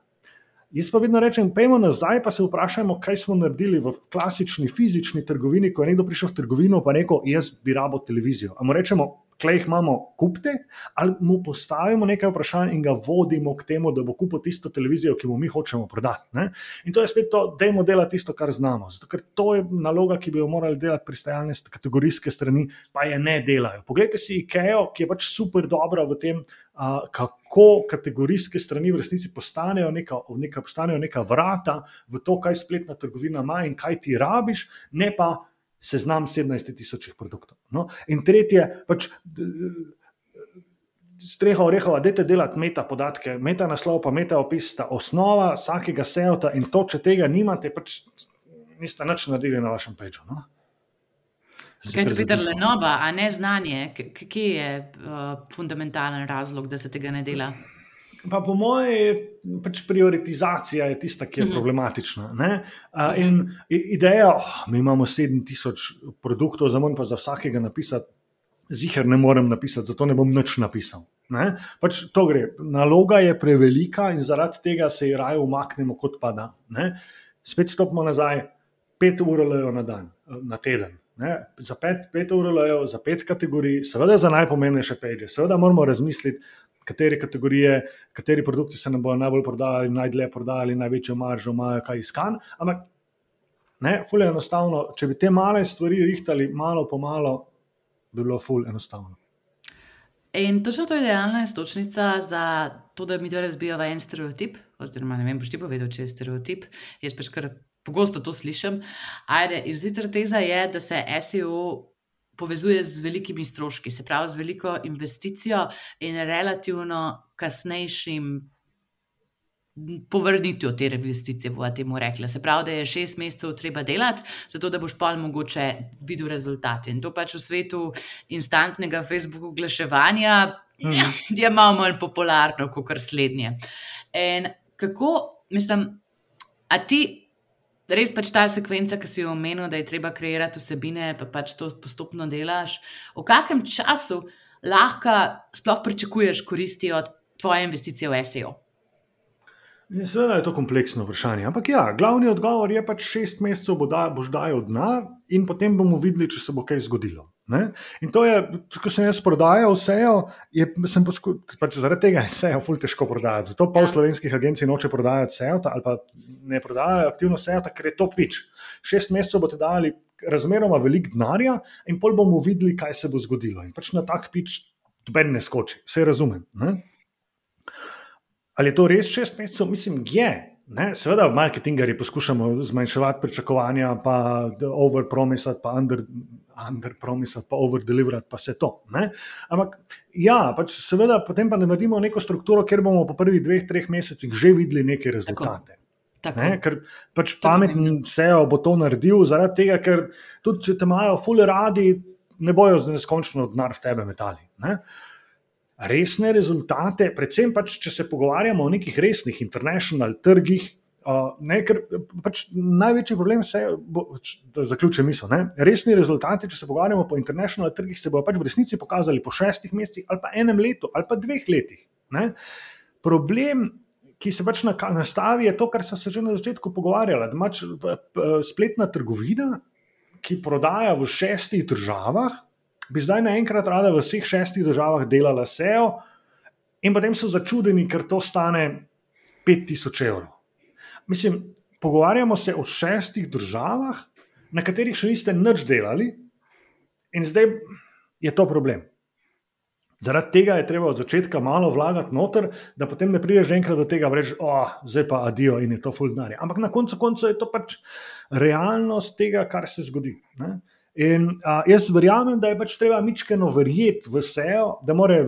Jaz pa vedno rečem, pojmo nazaj, pa se vprašajmo, kaj smo naredili v klasični fizični trgovini, ko je nekdo prišel v trgovino in rekel: Jaz bi rabo televizijo. Ampak rečemo, klej jih imamo, kupite, ali mu postavimo nekaj vprašanj in ga vodimo k temu, da bo kupil tisto televizijo, ki mu mi hočemo prodati. Ne? In to je spet to, da imamo delati tisto, kar znamo. Zato, ker to je naloga, ki bi jo morali delati pristajalne kategorijske strani, pa je ne delajo. Poglejte si IKEA, ki je pač super dobra v tem. Uh, kako kategorijske strani v resnici postanejo neka, neka, postanejo neka vrata v to, kaj spletna trgovina ima in kaj ti rabiš, ne pa seznam 17 tisočih produktov. No? In tretje, pač. Streha orehova, dajte delati meta podatke, meta naslov, pa meta opis, sta osnova vsakega SEO-ta in to, če tega nimate, pač niste nič naredili na vašem peču. No? Kaj je to, Peter Lenoba, a ne znanje? Kje je uh, fundamentalen razlog, da se tega ne dela? Pa po mojem, pač prioritizacija je tista, ki je mm problematična. Uh, in ideja, oh, mi imamo 7000 produktov, za manj pa za vsakega napisati, zihar ne morem napisati, zato ne bom nič napisal. Ne? Pač to gre. Naloga je prevelika in zaradi tega se je raje umaknemo, kot pa da. Ne? Spet stopimo nazaj, pet ur lejo na dan, na teden. Ne? Za pet, pet ur lejo, za pet kategorij, seveda za najpomembnejše peče, seveda moramo razmisliti katere kategorije, kateri produkti se nam bodo najbolj prodajali, najdlje prodajali, največjo maržo imajo, kaj iskan. Ampak, ne, fulje je enostavno. Če bi te male stvari rihtali malo po malo, bi bilo fulje enostavno. In točno to je idealna istočnica za to, da mi dve razbijamo en stereotip. Oziroma, ne vem, boš ti povedal, če je stereotip. Jaz pač kar pogosto to slišim. Ajde, in zdaj teza je, da se SEO povezuje z velikimi stroški, se pravi z veliko investicijo in relativno kasnejšim povrnitvijo te investicije, bo temu rekla. Se pravi, da je šest mesecev treba delati, zato da boš pa mogoče videl rezultate. In to pač v svetu instantnega Facebook oglaševanja mm. ja, je malo manj popularno kot slednje. In kako, mislim, a ti res pač ta sekvenca, ki si jo omenil, da je treba kreirati vsebine, pa pač to postopno delaš. V kakšnem času lahko sploh pričakuješ koristi od tvoje investicije v SEO? Seveda je to kompleksno vprašanje. Ampak ja, glavni odgovor je pač šest mesecev da, boš dajal denar in potem bomo videli, če se bo kaj zgodilo. Ne? In to je, ko sem jaz prodajal SEO, je, sem poskušal, pač zaradi tega je SEO ful težko prodajati. Zato pol ja. slovenskih agencij noče prodajati SEO ali pa ne prodajajo aktivno SEO, ker je to pič. Šest mesecev boste dali razmeroma velik denarja in pol bomo videli, kaj se bo zgodilo. In pač na tak pič doben ne skoči, vse razumem. Ne? Ali je to res šest mesecev? Mislim, je. Ne? Seveda, v marketingu poskušamo zmanjševati pričakovanja, pa overpromisati, pa under, underpromisati, pa overdeliverati, pa vse to. Ne? Ampak, ja, pač seveda, potem pa ne naredimo neko strukturo, kjer bomo po prvih dveh, treh mesecih že videli neke rezultate. Tako. Ne, ker pač pametni SEO bo to naredil, zaradi tega, ker tudi če te imajo fully radi, ne bojo z neskončno denar v tebe metali. Ne? Resne rezultate, predvsem pač, če se pogovarjamo o nekih resnih international trgih. Uh, ne, ker pač največji problem je, da zaključim misel. Ne? Resni rezultati, če se pogovarjamo po international trgih, se bodo pač v resnici pokazali po šestih mesecih, ali pa enem letu, ali pa dveh letih. Ne? Problem, ki se pač nastavi, je to, kar sem se že na začetku pogovarjala. Da imaš spletna trgovina, ki prodaja v šestih državah, bi zdaj naenkrat rada v vseh šestih državah delala SEO, in potem so začudeni, ker to stane 5000 evrov. Mislim, pogovarjamo se o šestih državah, na katerih še niste nič delali, in zdaj je to problem. Zaradi tega je treba od začetka malo vlagati noter, da potem ne prideš enkrat do tega, da rečeš, oh, zdaj pa adijo in je to fulgnare. Ampak na koncu konca je to pač realnost tega, kar se zgodi. Ne? In a, jaz verjamem, da je pač treba mičkeno verjeti v SEO, da mora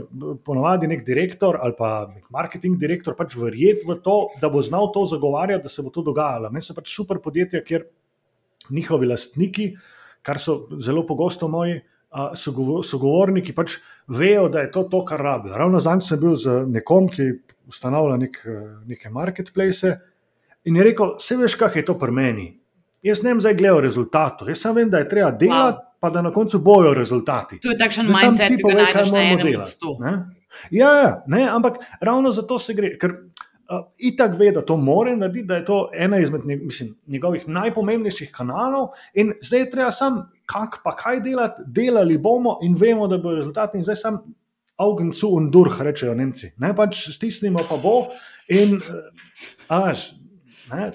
ponovadi nek direktor ali pa nek marketing direktor pač verjeti v to, da bo znal to zagovarjati, da se bo to dogajalo. Me so pač super podjetja, kjer njihovi lastniki, kar so zelo pogosto moji sogovorniki pač vejo, da je to to, kar rabijo. Ravno zadnjič sem bil z nekom, ki ustanavlja nek, neke marketplace in je rekel: Vse veš, kaj je to pri meni. Jaz ne vem, zdaj gledam rezultatov. Jaz samo vem, da je treba delati, wow. pa da na koncu bojo rezultati. To je takšen mindset, ki ga najdeš na enem mestu. Ja, ja, ne, ampak ravno zato se gre. Ker, Uh, itak ve, da to more narediti, da je to ena izmed mislim, njegovih najpomembnejših kanalov, in zdaj je treba samo kak pa kaj delati, delali bomo in vemo, da bo rezultat. In zdaj sem Augen zu und durch, rečejo Nemci. Ne pač stisnimo, pa bo. In až,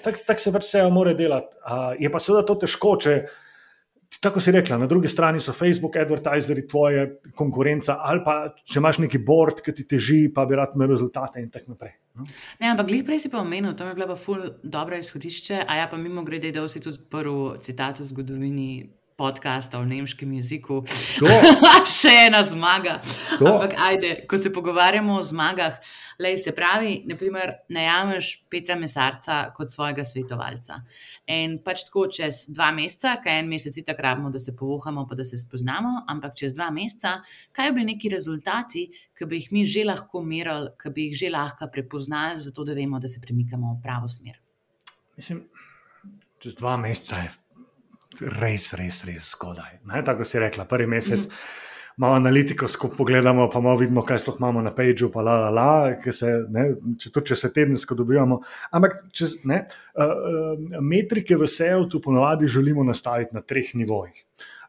tako tak se pač vse mora delati. A, je pa seveda to težko, če. Tako si rekla, na drugi strani so Facebook, advertiserji, tvoje konkurenca, ali pa če imaš neki board, ki ti teži, pa bi rad imel rezultate in tako naprej. No? Ne, ampak glej prej si pa omenil, to je bilo pa ful dobro izhodišče, a ja pa mimo grede, da si tudi prvi citat v zgodovini podcasta v nemškem jeziku. [laughs] Še ena zmaga. To. Ampak, ajde, ko se pogovarjamo o zmagah, lej, se pravi, naprimer, najameš Petra Mesarca kot svojega svetovalca. In pač tako čez dva meseca, kaj en mesec je tako rabimo, da se povohamo, pa da se spoznamo, ampak čez dva meseca, kaj bi neki rezultati, ki bi jih mi že lahko merili, ki bi jih že lahko prepoznali, zato da vemo, da se premikamo v pravo smer. Mislim, čez dva meseca je res, res, res zgodaj. Ne? Tako si rekla, prvi mesec. Mm -hmm. Malo analitiko skupaj pogledamo, pa malo vidimo, kaj sploh imamo na pageu, pa la, la, la, se, ne, če, tudi, če se tedensko dobivamo. Ampak čez, ne, uh, uh, metrike v SEO tu ponovadi želimo nastaviti na treh nivojih.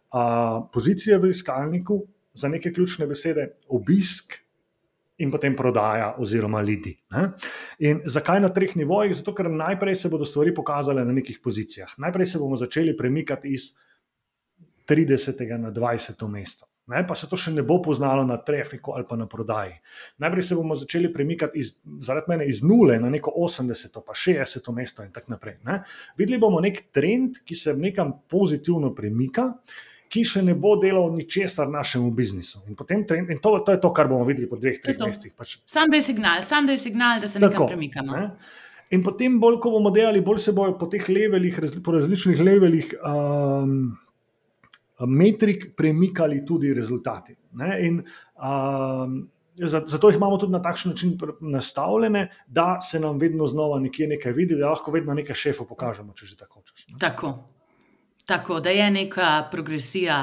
Uh, pozicija v iskalniku za neke ključne besede, obisk, in potem prodaja, oziroma ljudi. In zakaj na treh nivojih? Zato, ker najprej se bodo stvari pokazale na nekih pozicijah. Najprej se bomo začeli premikati iz 30. na 20. mesto. Ne, pa se to še ne bo poznalo na trafiku ali pa na prodaji. Najprej se bomo začeli premikati iz, zaradi mene iz nule na neko 80, pa 60 mesto in tako naprej. Ne. Videli bomo nek trend, ki se nekam pozitivno premika, ki še ne bo delal ničesar našemu biznisu. In, trend, in to, to je to, kar bomo videli po dveh, treh mesecih. Pač. Sam da je signal, sam da je signal, da se nekaj premikamo. Ne? In potem, bolj ko bomo delali, bolj se bojo po teh levelih, po različnih levelih. Um, Metrik premikali tudi rezultati. In, um, zato jih imamo tudi na takšen način nastavljene, da se nam vedno znova nekje nekaj vidi, da lahko vedno nekaj šefov pokažemo, če že tako hočeš. Tako. Tako da je neka progresija,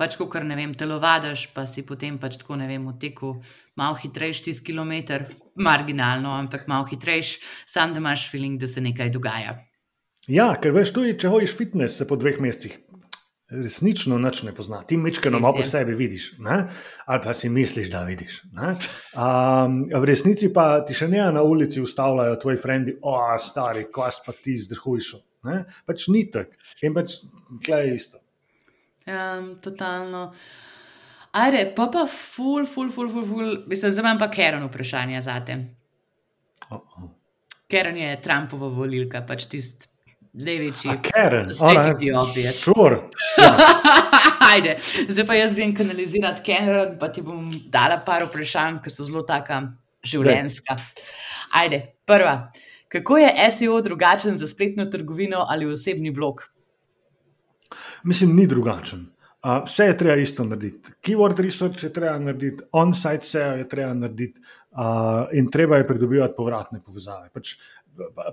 pač ko kar ne vem, telovadiš, pa si potem pač tako ne vem, v teku malo hitrejši tisti kilometr, marginalno, ampak malo hitrejši, sam da imaš feeling, da se nekaj dogaja. Ja, ker veš, tudi če hojiš fitness, se po dveh mesecih resnično nič ne pozna. Ti mečkano malo po sebi vidiš, ne? ali pa si misliš, da vidiš. Um, v resnici pa ti še ne na ulici ustavljajo tvoji frendi, o, stari, kvas pa ti zdrhuješ. Ne? Pač ni tako, in pač tle je isto. Um, totalno. Ajde, pa pa ful, ful, ful, ful, ful. mislim, zdaj imam pa Keren vprašanje za te. Oh, oh. Keren je Trumpova volilka, pač tisti največji. Keren, ti obje. Sure. [laughs] Ajde, zdaj pa jaz vem kanalizirati Keren, pa ti bom dala par vprašanj, ki so zelo taka življenjska. Ajde, prva. Kako je SEO drugačen za spletno trgovino ali osebni blog? Mislim, ni drugačen. Uh, vse je treba isto narediti. Keyword research je treba narediti, on-site SEO je treba narediti uh, in treba je pridobivati povratne povezave. Pač,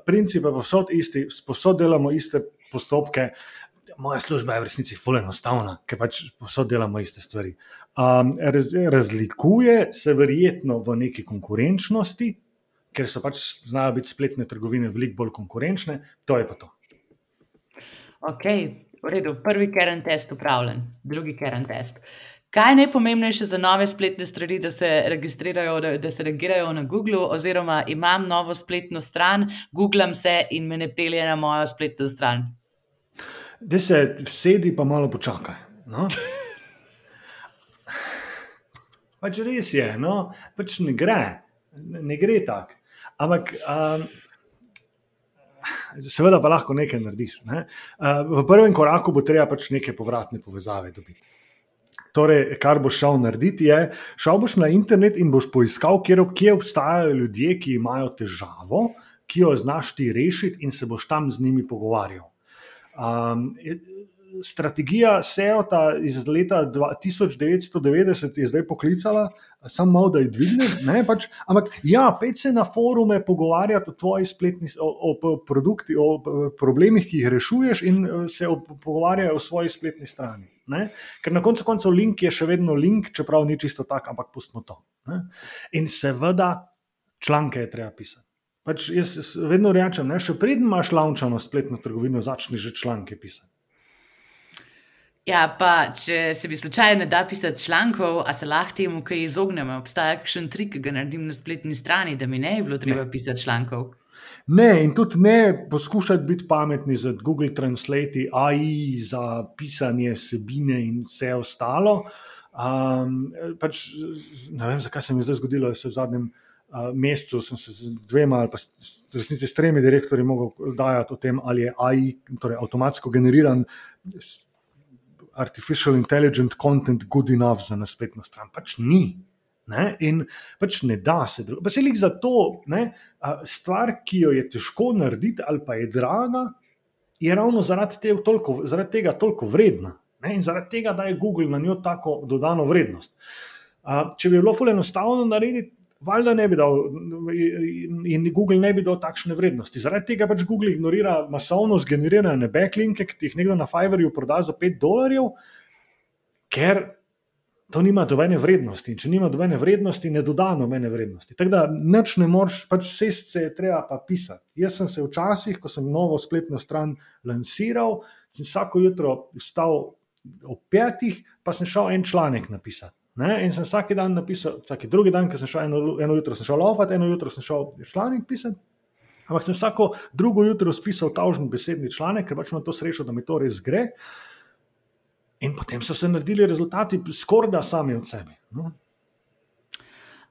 princip je povsod isti, povsod delamo iste postopke. Moja služba je v resnici fully enostavna, ker pač povsod delamo iste stvari. Um, raz, razlikuje se verjetno v neki konkurenčnosti, ker so pač znajo biti spletne trgovine veliko bolj konkurenčne, to je pa to. Ok, v redu, prvi keren test upravljen, drugi keren test. Kaj je najpomembnejše za nove spletne strani, da se registrirajo, da, da se registrajo na Google, oziroma imam novo spletno stran, googlam se in me ne pelje na mojo spletno stran? Da se sedi, pa malo počakaj. No? [laughs] Pač res je, no? pač ne gre, ne, ne gre tako. Ampak, um, seveda, pa lahko nekaj narediš. Ne? Uh, v prvem koraku bo treba pač neke povratne povezave dobiti. Torej, kar boš šel narediti, je, šel boš na internet in boš poiskal, kje, kje obstajajo ljudje, ki imajo težavo, ki jo znaš ti rešiti, in se boš tam z njimi pogovarjal. Um, strategija SEO-ta iz leta 1990 je zdaj poklicala, samo malo da je dvigne. Pač, ampak, ja, pej se na forume pogovarjati o tvojih spletnih o, o produkti, o problemih, ki jih rešuješ, in eh, se pogovarjajo o svoji spletni strani. Ne? Ker na koncu koncev link je še vedno link, čeprav ni čisto tako, ampak pustimo to. Ne? In seveda, članke je treba pisati. Pač jaz vedno rečem, da še preden imaš launčano spletno trgovino, začni že članke pisati. Ja, pa če se bi slučajno ne da pisati člankov, a se lahko temu kaj izognemo? Obstaja kakšen trik, ki ga naredim na spletni strani, da mi ne bi bilo treba ne. pisati člankov? Ne, in tudi ne poskušati biti pametni za Google Translate, AI, za pisanje sebine in vse ostalo. Um, pač, ne vem, zakaj se mi je zdaj zgodilo, da se v zadnjem uh, mesecu sem se z dvema ali pa resnici s tremi direktorji mogel dajati o tem, ali je AI, torej avtomatsko generiran artificial intelligent content good enough za spletno stran. Pač ni. Ne? In pač ne da se. Pa se jih za to, ne? stvar, ki jo je težko narediti, ali pa je draga, je ravno zaradi, te, toliko, zaradi tega toliko vredna. Ne? In zaradi tega, da je Google na njo tako dodano vrednost. Če bi bilo fully enostavno narediti, valjda ne bi dal in Google ne bi dal takšne vrednosti. Zaradi tega pač Google ignorira masovno zgenerirane backlinke, ki jih nekdo na Fiverrju proda za 5 dolarjev, ker to nima dobene vrednosti. In če nima dobene vrednosti, ne doda nobene vrednosti. Tako da nič ne moreš, pač vse se je treba pa pisati. Jaz sem se včasih, ko sem novo spletno stran lansiral, vsako jutro vstal ob petih, pa sem šel en članek napisati. Ne? In sem vsak dan napisal, vsak drugi dan, ki sem šel eno, eno jutro, šel laufati, eno jutro sem šel članek pisati. Ampak sem vsako drugo jutro spisal tažen besedni članek, ker pač imam to srečo, da mi to res gre. In potem so se naredili rezultati, skoraj da sami od sebe. No?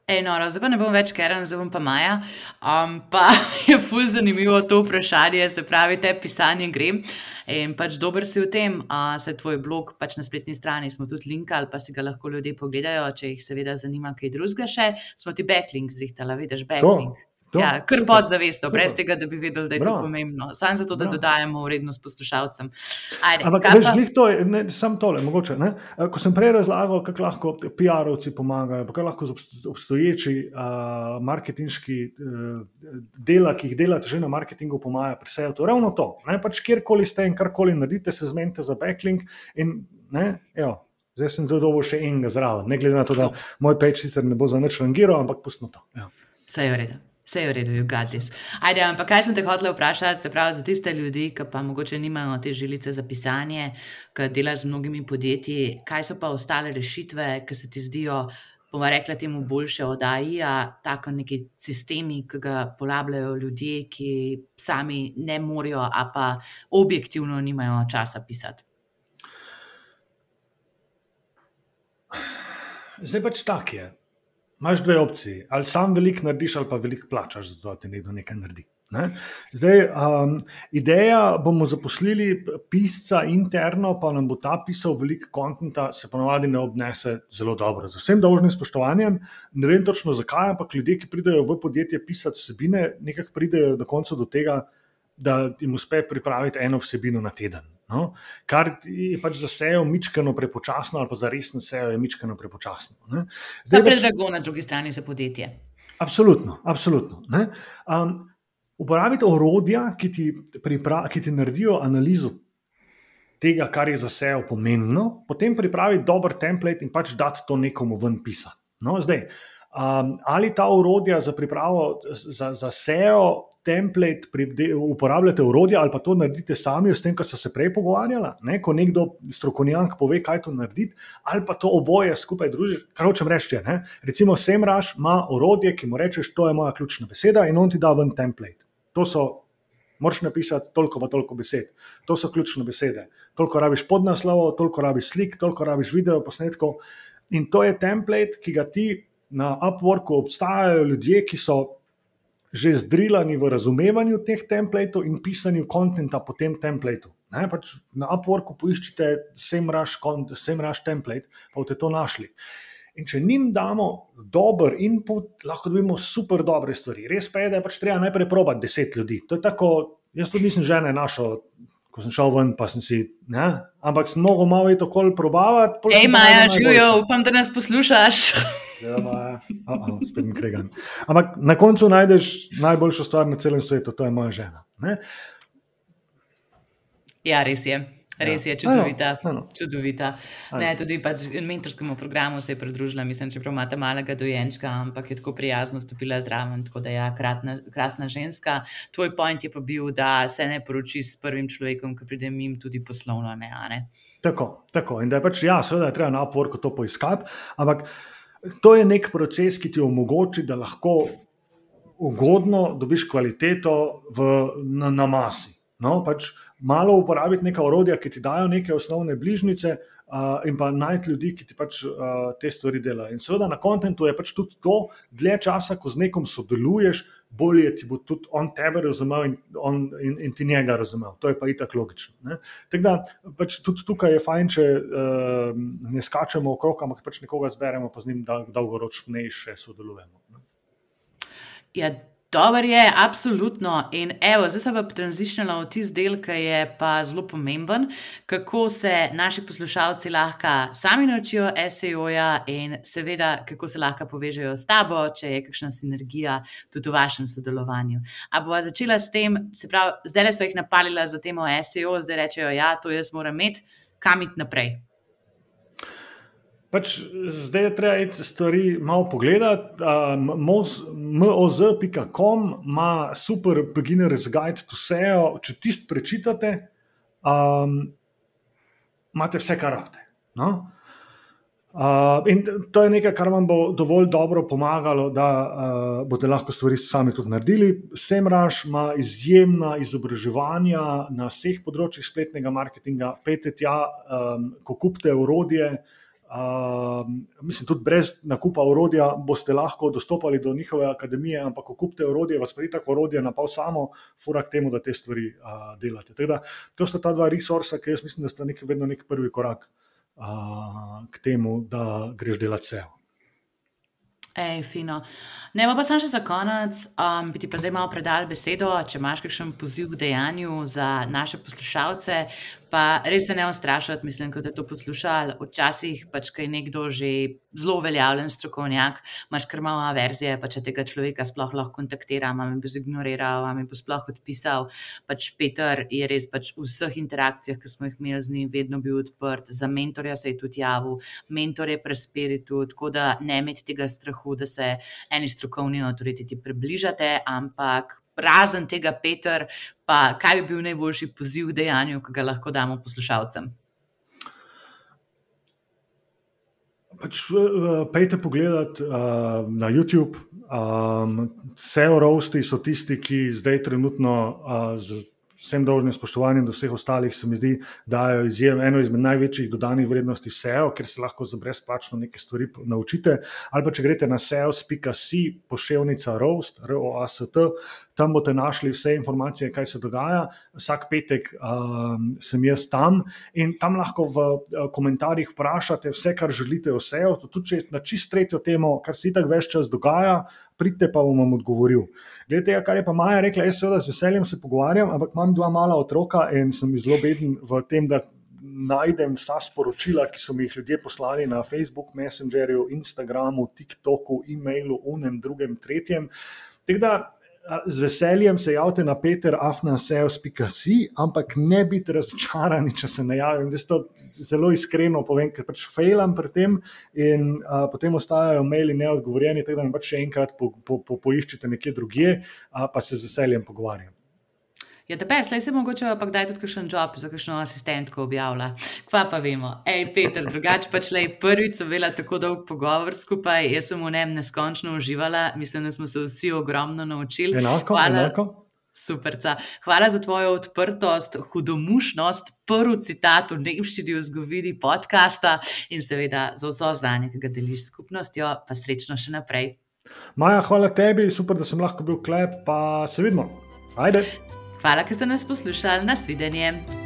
Eno, zdaj pa ne bom več keren, zdaj bom pa Maja. Um, pa [laughs] je fulj zanimivo to vprašanje, se pravi, te pisanje gre. In pač dober si v tem, a se tvoj blog pač na spletni strani smo tudi linkali, pa si ga lahko ljudje pogledajo, če jih seveda zanima kaj drugega še. Smo ti backlink zrihtali, vidiš backlink. To. Ja, kar podzavestno, brez tega, da bi vedeli, da je Bravo. to pomembno. Samo zato, da Bravo. dodajemo vrednost poslušalcem. Ajde, Ampak, veš, glih to je, ne, sam tole, mogoče. Ne? Ko sem prej razlagal, kako lahko PR-ovci pomagajo, kako lahko obstoječi uh, marketinški uh, dela, ki jih delate že na marketingu, pomagajo pri. To je ravno to. Pač, kjerkoli ste in karkoli naredite, se zmenite za backlink. In, ne, evo, zdaj sem dolgo še enega zraven, ne glede na to, da moj peč sicer ne bo za nič rangiral, ampak pustimo to. Vse je v redu. Vse je v redu, Jugatis. Ajde, ampak kaj sem te hotel vprašati, se pravi za tiste ljudi, ki pa mogoče nimajo te žilice za pisanje, ki delajo z mnogimi podjetji, kaj so pa ostale rešitve, ki se ti zdijo, bomo rekla, temu boljše od AI-ja, tako neki sistemi, ki ga polabljajo ljudje, ki sami ne morejo, a pa objektivno nimajo časa pisati. Zdaj pač tak je. Imáš dve opciji, ali sam veliko narediš, ali pa veliko plačaš za to, da ti nekdo nekaj naredi. Ne? Zdaj, um, ideja bomo zaposlili pisca interno, pa nam bo ta pisal veliko konta, se ponovadi ne obnese zelo dobro. Z vsem dolžnim spoštovanjem, ne vem točno zakaj, ampak ljudje, ki pridejo v podjetje pisati vsebine, nekako pridejo do konca do tega, da jim uspe pripraviti eno vsebino na teden. No? Kar je pač za sejo mičkano prepočasno, ali pa za resno sejo je mičkano prepočasno. Zdaj, pač, drago na drugi strani za podjetje. Absolutno, absolutno. Um, uporabiti orodja, ki ti, ki ti naredijo analizo tega, kar je za sejo pomembno, potem pripraviti dober template in pač dati to nekomu ven pisati. No, zdaj, um, ali ta urodja za pripravo za, za SEO, template, uporabljate urodja ali pa to naredite sami, s tem, kar so se prej pogovarjali. Ne? Ko nekdo strokovnjak pove, kaj to narediti, ali pa to oboje skupaj druži. Kar hočem reči, je, recimo, Semraš ima urodje, ki mu rečeš, to je moja ključna beseda, in on ti da ven template. To so Moraš napisati toliko, pa toliko besed. To so ključne besede. Toliko rabiš podnaslovov, toliko rabiš slik, toliko rabiš video posnetkov. In to je template, ki ga ti na Upworku obstajajo ljudje, ki so že zdrilani v razumevanju teh templatov in pisanju konta po tem templateu. Pač na Upworku poiščite semraš, template, pa boste to našli. In če njim damo dober input, lahko dobimo super dobre stvari. Res pa je, da je pač treba najprej probati deset ljudi. To je tako, jaz tudi nisem žene našel. Ko sem šel ven, pa sem si, ne? ampak sem mogel malo to kol probavati. Hej, Maja, živijo, upam, da nas poslušaš. [laughs] Ja, Maja, spet mi kregam. Ampak na koncu najdeš najboljšo stvar na celem svetu, to je moja žena. Ne? Ja, res je. Res je čudovita. Ano, ano. čudovita. Ne, tudi pač mentorskemu programu se je pridružila, mislim, čeprav ima ta malega dojenčka, ampak je tako prijazno stopila zraven. Tako da je ja, kratna, krasna ženska. Tvoj point je pa bil, da se ne poroči s prvim človekom, ki pride jim tudi poslovno. Ne, ne? Tako, tako. In da je pač, ja, seveda je treba na Upworku to poiskati, ampak to je nek proces, ki ti omogoči, da lahko ugodno dobiš kvaliteto v, na, na masi. No, pač malo uporabiti neka orodja, ki ti dajo neke osnovne bližnjice, uh, in pa najti ljudi, ki ti pač uh, te stvari delajo. In seveda na kontentu je pač tudi to, dlje časa, ko z nekom sodeluješ, bolje ti bo tudi on tebe razumel in, on, in, in ti njega razumel. To je pa itak logično. Tako da pač tudi tukaj je fajn, če uh, ne skačemo okrog, ampak pač nekoga zberemo, pa z njim dolgoročnejše sodelujemo. Ne? Ja, Dobro je, absolutno. In evo, zdaj se pa tranzicionala v tisti del, ki je pa zelo pomemben, kako se naši poslušalci lahko sami naučijo SEO-ja in seveda, kako se lahko povežejo s tabo, če je kakšna sinergija tudi v vašem sodelovanju. A bova začela s tem, se pravi, zdaj le so jih napalila za temo SEO, zdaj rečejo, ja, to jaz moram imeti, kam iti naprej. Pač zdaj je treba iti stvari malo pogledati. Moz.com ima super beginner's guide to SEO. Če tisti prečitate, um, imate vse, kar rabite. No? Uh, in to je nekaj, kar vam bo dovolj dobro pomagalo, da uh, boste lahko stvari sami tudi naredili. Semraž ima izjemna izobraževanja na vseh področjih spletnega marketinga. Pejte tja, um, ko kupite urodje. Uh, mislim, tudi brez nakupa orodja boste lahko dostopali do njihove akademije, ampak ko kupite orodje, vas pride tako orodje na pol samo, fura k temu, da te stvari uh, delate. Da, to sta ta dva resursa, ki jaz mislim, da sta nek, vedno nek prvi korak uh, k temu, da greš delati SEO. Ej, fino. Ne, pa sem še za konec, um, bi ti pa zdaj malo predal besedo, če imaš kakšen poziv k dejanju za naše poslušalce, Pa res se ne ustrašiti, mislim, da je to poslušal. Včasih pač, kaj nekdo že zelo uveljavljen strokovnjak, imaš kar malo averzije, pa če tega človeka sploh lahko kontaktira, vam bo zignoriral, vam bo sploh odpisal. Pač Peter je res pač v vseh interakcijah, ki smo jih imeli z njim, vedno bil odprt, za mentorja se je tudi javil, mentor je prespiritu, tako da ne imeti tega strahu, da se eni strokovni avtoriteti približate, ampak razen tega, Peter, pa kaj bi bil najboljši poziv k dejanju, ki ga lahko damo poslušalcem? Pač, pejte pogledat uh, na YouTube. Um, SEO roasti so tisti, ki zdaj trenutno uh, z vsem dolžnim spoštovanjem do vseh ostalih, se mi zdi, da je izjem, eno izmed največjih dodanih vrednosti SEO, ker se lahko za brezplačno nekaj stvari naučite. Ali pa če greste na SEO.si, pošiljka Roast, ROAST, tam boste našli vse informacije, kaj se dogaja. Vsak petek um, sem jaz tam in tam lahko v uh, komentarjih vprašate vse, kar želite o SEO. Tudi če je na čist tretjo temo, kar se tako več čas dogaja, pridite pa bom vam odgovoril. Glede tega, kar je pa Maja rekla, jaz seveda z veseljem se pogovarjam, ampak imam dva mala otroka in sem zelo beden v tem, da. Najdem vsa sporočila, ki so mi jih ljudje poslali na Facebook, Messengerju, Instagramu, TikToku, e-mailu, unem, drugem, tretjem. Tako da z veseljem se javite na peterafnaseos.si, ampak ne biti razočarani, če se ne javim. Jaz to zelo iskreno povem, ker pač failam pri tem in a, potem ostajajo maili neodgovorjeni, tako da mi pač še enkrat po, po, po, poiščite nekje drugje, a, pa se z veseljem pogovarjam. Ja, te pes, le se mogoče pa kdaj tudi kakšen job za kakšno asistentko objavlja. Kva pa vemo. Ej, Peter, drugače pač le prvič sem vela tako dolg pogovor skupaj, jaz sem v njem neskončno uživala, mislim, da smo se vsi ogromno naučili. Enako, Hvala. enako. Superca. Hvala za tvojo odprtost, hudomušnost, prvi citat v nemščini v zgodovini podcasta in seveda za vso znanje, ki ga deliš s skupnostjo, pa srečno še naprej. Maja, hvala tebi, super, da sem lahko bil klep, pa se vidimo. Ajde. Hvala, ker ste nas poslušali. Nasvidenje.